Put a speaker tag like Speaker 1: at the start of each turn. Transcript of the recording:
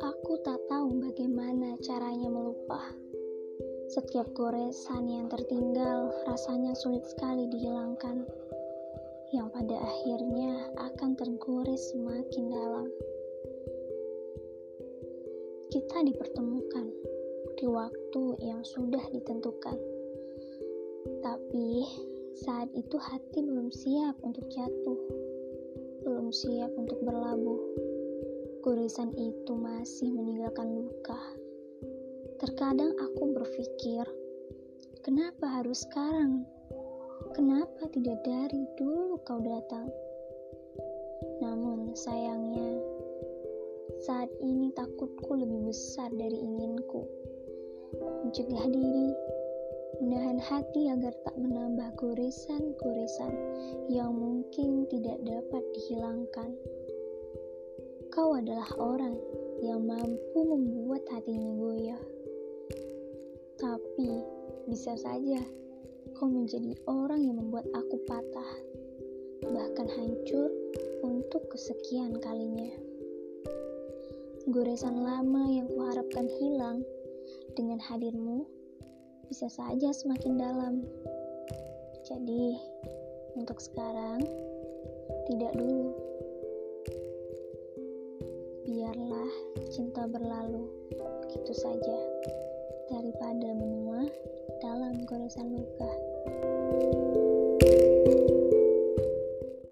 Speaker 1: Aku tak tahu bagaimana caranya melupa. Setiap goresan yang tertinggal rasanya sulit sekali dihilangkan, yang pada akhirnya akan tergores semakin dalam. Kita dipertemukan di waktu yang sudah ditentukan, tapi saat itu hati belum siap untuk jatuh, belum siap untuk berlabuh. Goresan itu masih meninggalkan luka. Terkadang aku berpikir, kenapa harus sekarang? Kenapa tidak dari dulu kau datang? Namun sayangnya, saat ini takutku lebih besar dari inginku. Mencegah diri, menahan hati agar tak menambah goresan-goresan yang mungkin tidak dapat dihilangkan. Kau adalah orang yang mampu membuat hatinya goyah. Tapi bisa saja kau menjadi orang yang membuat aku patah, bahkan hancur untuk kesekian kalinya. Goresan lama yang kuharapkan hilang dengan hadirmu bisa saja semakin dalam. Jadi, untuk sekarang, tidak dulu. Biarlah cinta berlalu begitu saja daripada menua dalam goresan luka.